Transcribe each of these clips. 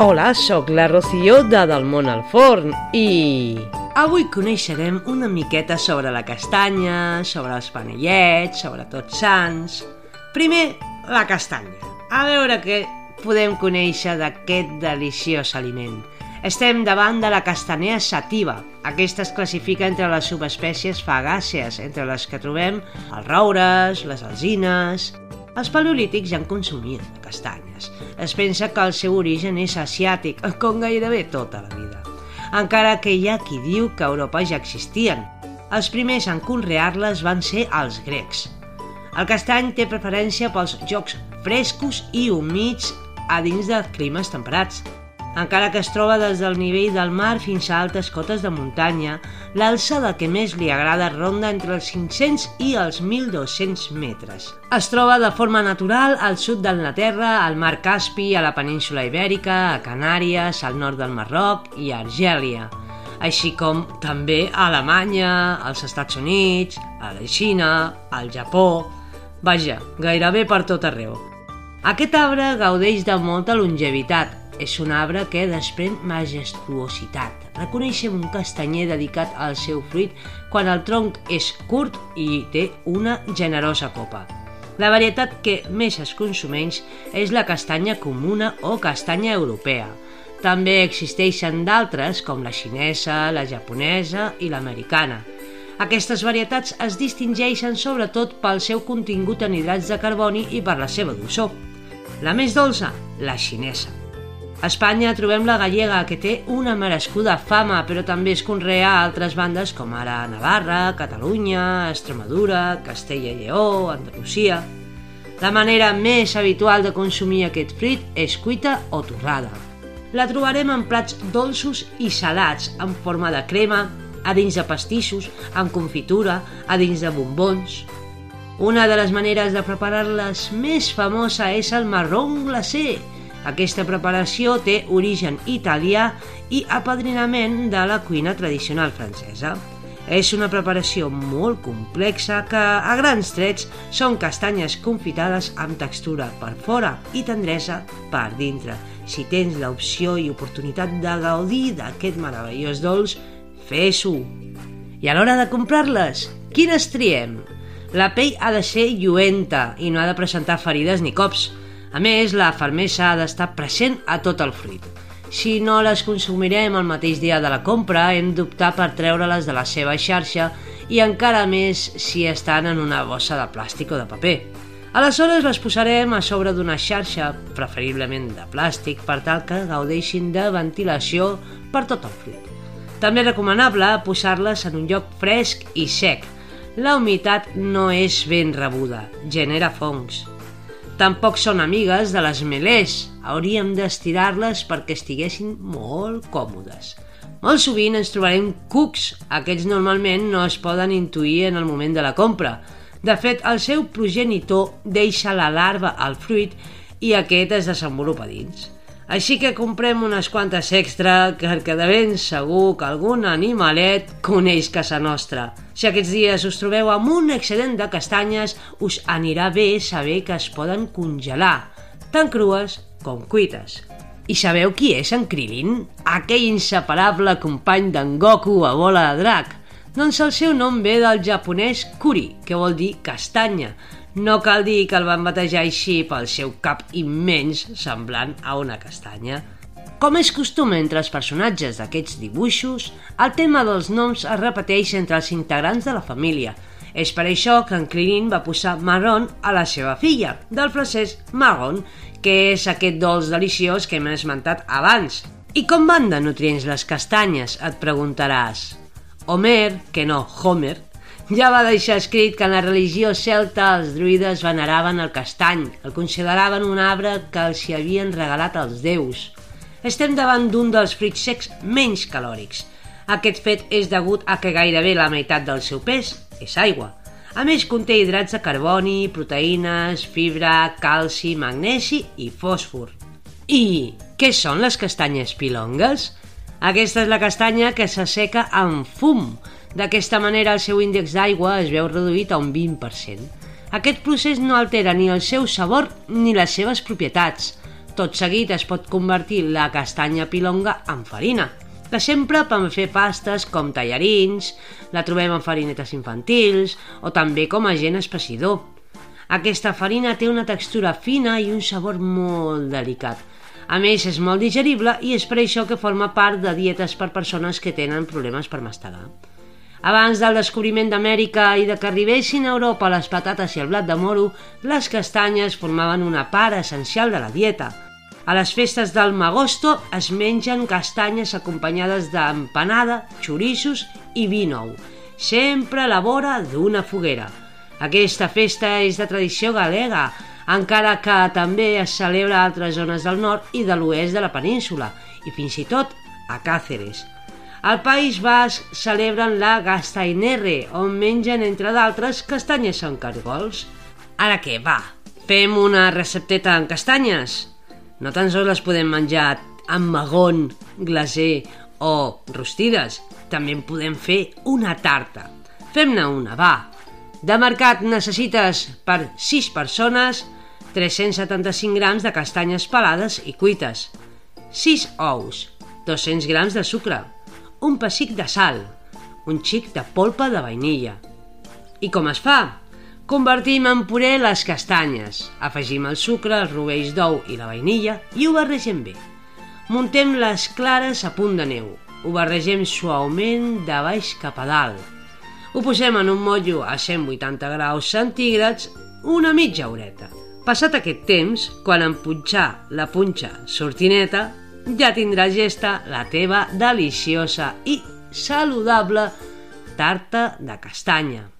Hola, sóc la Rocío de Del món al forn i... Avui coneixerem una miqueta sobre la castanya, sobre els panellets, sobre tots sants... Primer, la castanya. A veure què podem conèixer d'aquest deliciós aliment. Estem davant de la castanea sativa. Aquesta es classifica entre les subespècies fagàcies, entre les que trobem els roures, les alzines... Els paleolítics ja en consumien de castanyes. Es pensa que el seu origen és asiàtic, com gairebé tota la vida. Encara que hi ha qui diu que a Europa ja existien. Els primers en conrear-les van ser els grecs. El castany té preferència pels jocs frescos i humits a dins de climes temperats. Encara que es troba des del nivell del mar fins a altes cotes de muntanya, l'alçada que més li agrada ronda entre els 500 i els 1.200 metres. Es troba de forma natural al sud d'Anglaterra, al mar Caspi, a la península Ibèrica, a Canàries, al nord del Marroc i a Argèlia així com també a Alemanya, als Estats Units, a la Xina, al Japó... Vaja, gairebé per tot arreu. Aquest arbre gaudeix de molta longevitat, és un arbre que desprèn majestuositat. Reconeixem un castanyer dedicat al seu fruit quan el tronc és curt i té una generosa copa. La varietat que més es consumeix és la castanya comuna o castanya europea. També existeixen d'altres com la xinesa, la japonesa i l'americana. Aquestes varietats es distingeixen sobretot pel seu contingut en hidrats de carboni i per la seva dolçor. La més dolça, la xinesa. A Espanya trobem la gallega, que té una merescuda fama, però també es conrea a altres bandes com ara Navarra, Catalunya, Extremadura, Castella i Lleó, Andalusia... La manera més habitual de consumir aquest fruit és cuita o torrada. La trobarem en plats dolços i salats, en forma de crema, a dins de pastissos, en confitura, a dins de bombons... Una de les maneres de preparar-les més famosa és el marron glacé, aquesta preparació té origen italià i apadrinament de la cuina tradicional francesa. És una preparació molt complexa que, a grans trets, són castanyes confitades amb textura per fora i tendresa per dintre. Si tens l'opció i oportunitat de gaudir d'aquest meravellós dolç, fes-ho. I a l'hora de comprar-les, quines triem? La pell ha de ser lluenta i no ha de presentar ferides ni cops. A més, la fermesa ha d'estar present a tot el fruit. Si no les consumirem el mateix dia de la compra, hem d'optar per treure-les de la seva xarxa i encara més si estan en una bossa de plàstic o de paper. Aleshores les posarem a sobre d'una xarxa, preferiblement de plàstic, per tal que gaudeixin de ventilació per tot el fruit. També és recomanable posar-les en un lloc fresc i sec. La humitat no és ben rebuda, genera fongs. Tampoc són amigues de les melés. Hauríem d'estirar-les perquè estiguessin molt còmodes. Molt sovint ens trobarem cucs. Aquests normalment no es poden intuir en el moment de la compra. De fet, el seu progenitor deixa la larva al fruit i aquest es desenvolupa dins. Així que comprem unes quantes extra perquè de ben segur que algun animalet coneix casa nostra. Si aquests dies us trobeu amb un excedent de castanyes, us anirà bé saber que es poden congelar, tant crues com cuites. I sabeu qui és en Krillin? Aquell inseparable company d'en Goku a bola de drac. Doncs el seu nom ve del japonès Kuri, que vol dir castanya, no cal dir que el van batejar així pel seu cap immens semblant a una castanya. Com és costum entre els personatges d'aquests dibuixos, el tema dels noms es repeteix entre els integrants de la família. És per això que en Clinin va posar marron a la seva filla, del francès marron, que és aquest dolç deliciós que hem esmentat abans. I com van de nutrients les castanyes, et preguntaràs. Homer, que no Homer, ja va deixar escrit que en la religió celta els druides veneraven el castany, el consideraven un arbre que els hi havien regalat els déus. Estem davant d'un dels fruits secs menys calòrics. Aquest fet és degut a que gairebé la meitat del seu pes és aigua. A més, conté hidrats de carboni, proteïnes, fibra, calci, magnesi i fòsfor. I què són les castanyes pilongues? Aquesta és la castanya que s'asseca amb fum, D'aquesta manera el seu índex d'aigua es veu reduït a un 20%. Aquest procés no altera ni el seu sabor ni les seves propietats. Tot seguit es pot convertir la castanya pilonga en farina, que sempre per fer pastes com tallarins, la trobem en farinetes infantils o també com a agent espessidor. Aquesta farina té una textura fina i un sabor molt delicat. A més, és molt digerible i és per això que forma part de dietes per persones que tenen problemes per mastegar. Abans del descobriment d'Amèrica i de que arribessin a Europa les patates i el blat de moro, les castanyes formaven una part essencial de la dieta – a les festes del Magosto es mengen castanyes acompanyades d'empanada, xorissos i vi nou, sempre a la vora d'una foguera. Aquesta festa és de tradició galega, encara que també es celebra a altres zones del nord i de l'oest de la península, i fins i tot a Càceres. Al País Basc celebren la Gastainerre, on mengen, entre d'altres, castanyes en cargols. Ara què, va, fem una recepteta en castanyes? No tan sols les podem menjar amb magon, glacer o rostides, també en podem fer una tarta. Fem-ne una, va. De mercat necessites per 6 persones 375 grams de castanyes pelades i cuites, 6 ous, 200 grams de sucre, un pessic de sal, un xic de polpa de vainilla. I com es fa? Convertim en puré les castanyes, afegim el sucre, els rovells d'ou i la vainilla i ho barregem bé. Muntem les clares a punt de neu. Ho barregem suaument de baix cap a dalt. Ho posem en un motllo a 180 graus centígrads una mitja horeta. Passat aquest temps, quan en punxar la punxa sortineta, ja tindràs gesta la teva deliciosa i saludable tarta de castanya.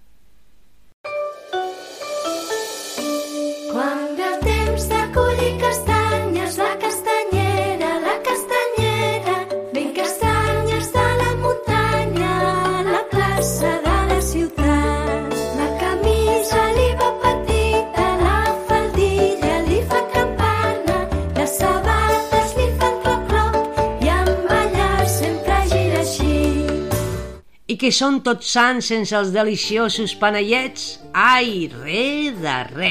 Que són tots sants sense els deliciosos panellets? Ai, re de re!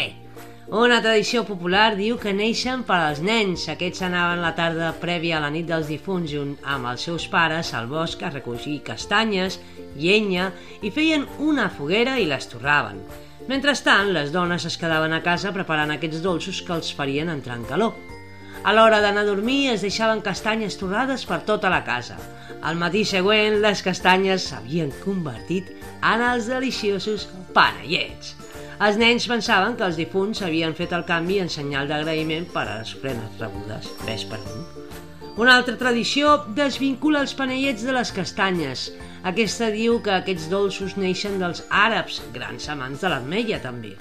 Una tradició popular diu que neixen per als nens. Aquests anaven la tarda prèvia a la nit dels difunts amb els seus pares al bosc a recollir castanyes, llenya i feien una foguera i les torraven. Mentrestant, les dones es quedaven a casa preparant aquests dolços que els farien entrar en calor. A l'hora d'anar a dormir es deixaven castanyes torrades per tota la casa. Al matí següent, les castanyes s'havien convertit en els deliciosos panellets. Els nens pensaven que els difunts havien fet el canvi en senyal d'agraïment per a les ofrenes rebudes. Ves per un. Una altra tradició desvincula els panellets de les castanyes. Aquesta diu que aquests dolços neixen dels àrabs, grans amants de l'ametlla també.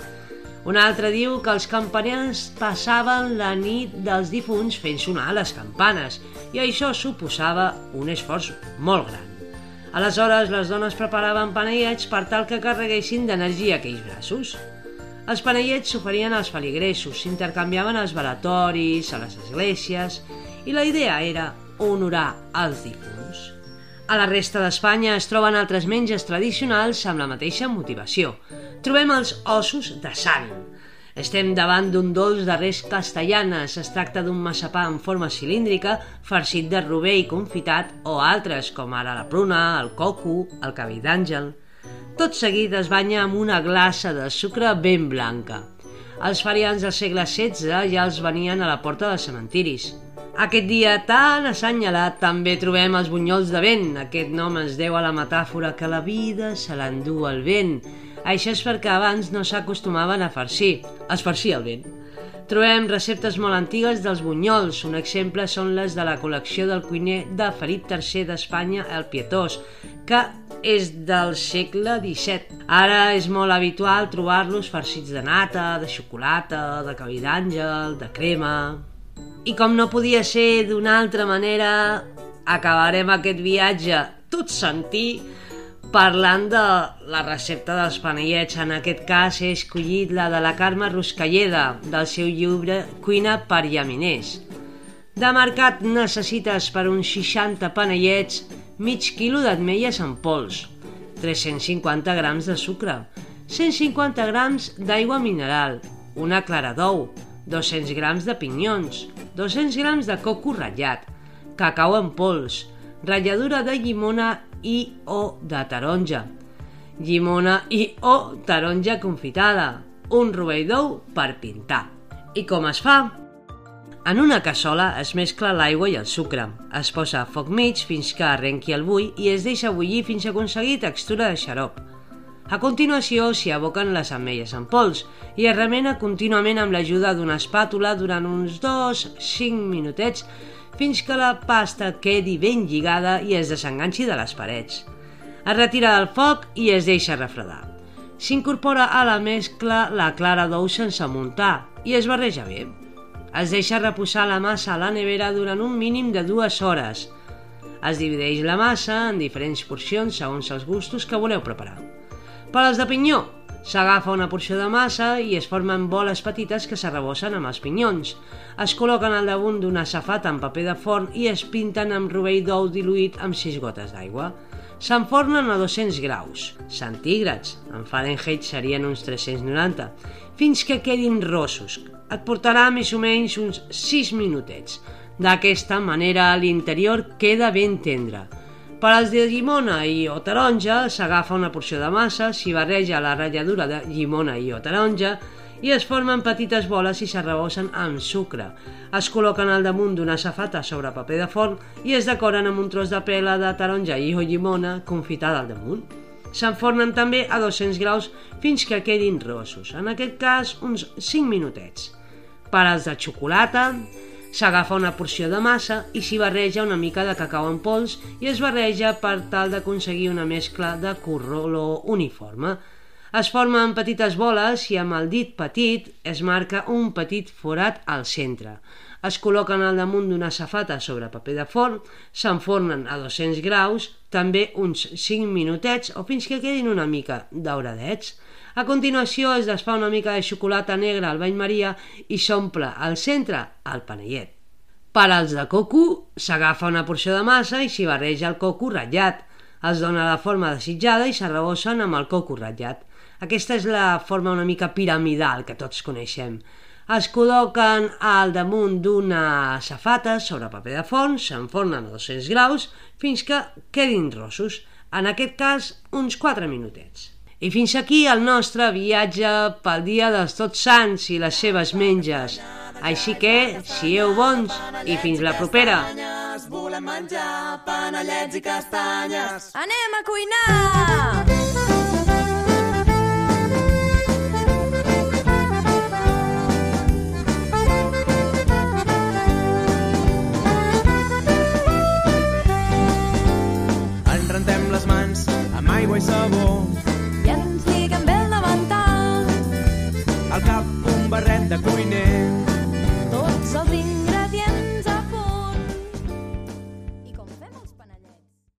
Un altre diu que els campaners passaven la nit dels difunts fent sonar les campanes i això suposava un esforç molt gran. Aleshores, les dones preparaven panellets per tal que carreguessin d'energia aquells braços. Els panellets s'oferien als feligresos, s'intercanviaven als balatoris, a les esglésies, i la idea era honorar els difunts. A la resta d'Espanya es troben altres menges tradicionals amb la mateixa motivació, trobem els ossos de sant. Estem davant d'un dolç de res castellanes. Es tracta d'un massapà en forma cilíndrica, farcit de rovell confitat o altres, com ara la pruna, el coco, el cabell d'àngel. Tot seguit es banya amb una glassa de sucre ben blanca. Els farians del segle XVI ja els venien a la porta dels cementiris. Aquest dia tan assenyalat també trobem els bunyols de vent. Aquest nom es deu a la metàfora que la vida se l'endú el vent això és perquè abans no s'acostumaven a farcir, es farcia el vent. Trobem receptes molt antigues dels bunyols. Un exemple són les de la col·lecció del cuiner de Felip III d'Espanya, el Pietós, que és del segle XVII. Ara és molt habitual trobar-los farcits de nata, de xocolata, de cabell d'àngel, de crema... I com no podia ser d'una altra manera, acabarem aquest viatge tot sentir Parlant de la recepta dels panellets, en aquest cas he escollit la de la Carme Ruscalleda, del seu llibre Cuina per llaminers. De mercat necessites per uns 60 panellets mig quilo d'ametles en pols, 350 grams de sucre, 150 grams d'aigua mineral, una clara d'ou, 200 grams de pinyons, 200 grams de coco ratllat, cacau en pols, ratlladura de llimona i o de taronja, llimona i o taronja confitada, un rovell d'ou per pintar. I com es fa? En una cassola es mescla l'aigua i el sucre. Es posa a foc mig fins que arrenqui el bull i es deixa bullir fins a aconseguir textura de xarop. A continuació s'hi aboquen les ametlles en pols i es remena contínuament amb l'ajuda d'una espàtula durant uns 2-5 minutets fins que la pasta quedi ben lligada i es desenganxi de les parets. Es retira del foc i es deixa refredar. S'incorpora a la mescla la clara d'ou sense muntar i es barreja bé. Es deixa reposar la massa a la nevera durant un mínim de dues hores. Es divideix la massa en diferents porcions segons els gustos que voleu preparar. Per als de pinyó, s'agafa una porció de massa i es formen boles petites que s'arrebossen amb els pinyons. Es col·loquen al damunt d'una safata amb paper de forn i es pinten amb rovell d'ou diluït amb 6 gotes d'aigua. S'enfornen a 200 graus, centígrads, en Fahrenheit serien uns 390, fins que quedin rossos, et portarà més o menys uns 6 minutets. D'aquesta manera l'interior queda ben tendre. Per als de llimona i o taronja s'agafa una porció de massa, s'hi barreja la ratlladura de llimona i o taronja i es formen petites boles i s'arrebossen amb sucre. Es col·loquen al damunt d'una safata sobre paper de forn i es decoren amb un tros de pela de taronja i o llimona confitada al damunt. S'enfornen també a 200 graus fins que quedin rossos, en aquest cas uns 5 minutets. Per als de xocolata, s'agafa una porció de massa i s'hi barreja una mica de cacau en pols i es barreja per tal d'aconseguir una mescla de color uniforme. Es formen petites boles i amb el dit petit es marca un petit forat al centre. Es col·loquen al damunt d'una safata sobre paper de forn, s'enfornen a 200 graus, també uns 5 minutets o fins que quedin una mica dauradets. A continuació es desfà una mica de xocolata negra al bany maria i s'omple al centre el panellet. Per als de coco, s'agafa una porció de massa i s'hi barreja el coco ratllat. Es dona la forma desitjada i s'arrebossen amb el coco ratllat. Aquesta és la forma una mica piramidal que tots coneixem. Es col·loquen al damunt d'una safata sobre paper de forn, s'enfornen a 200 graus fins que quedin rossos. En aquest cas, uns 4 minutets. I fins aquí el nostre viatge pel dia dels Tots Sants i les seves menges. Així que, sieu bons i fins la propera. Volem menjar panellets i castanyes. Anem a cuinar!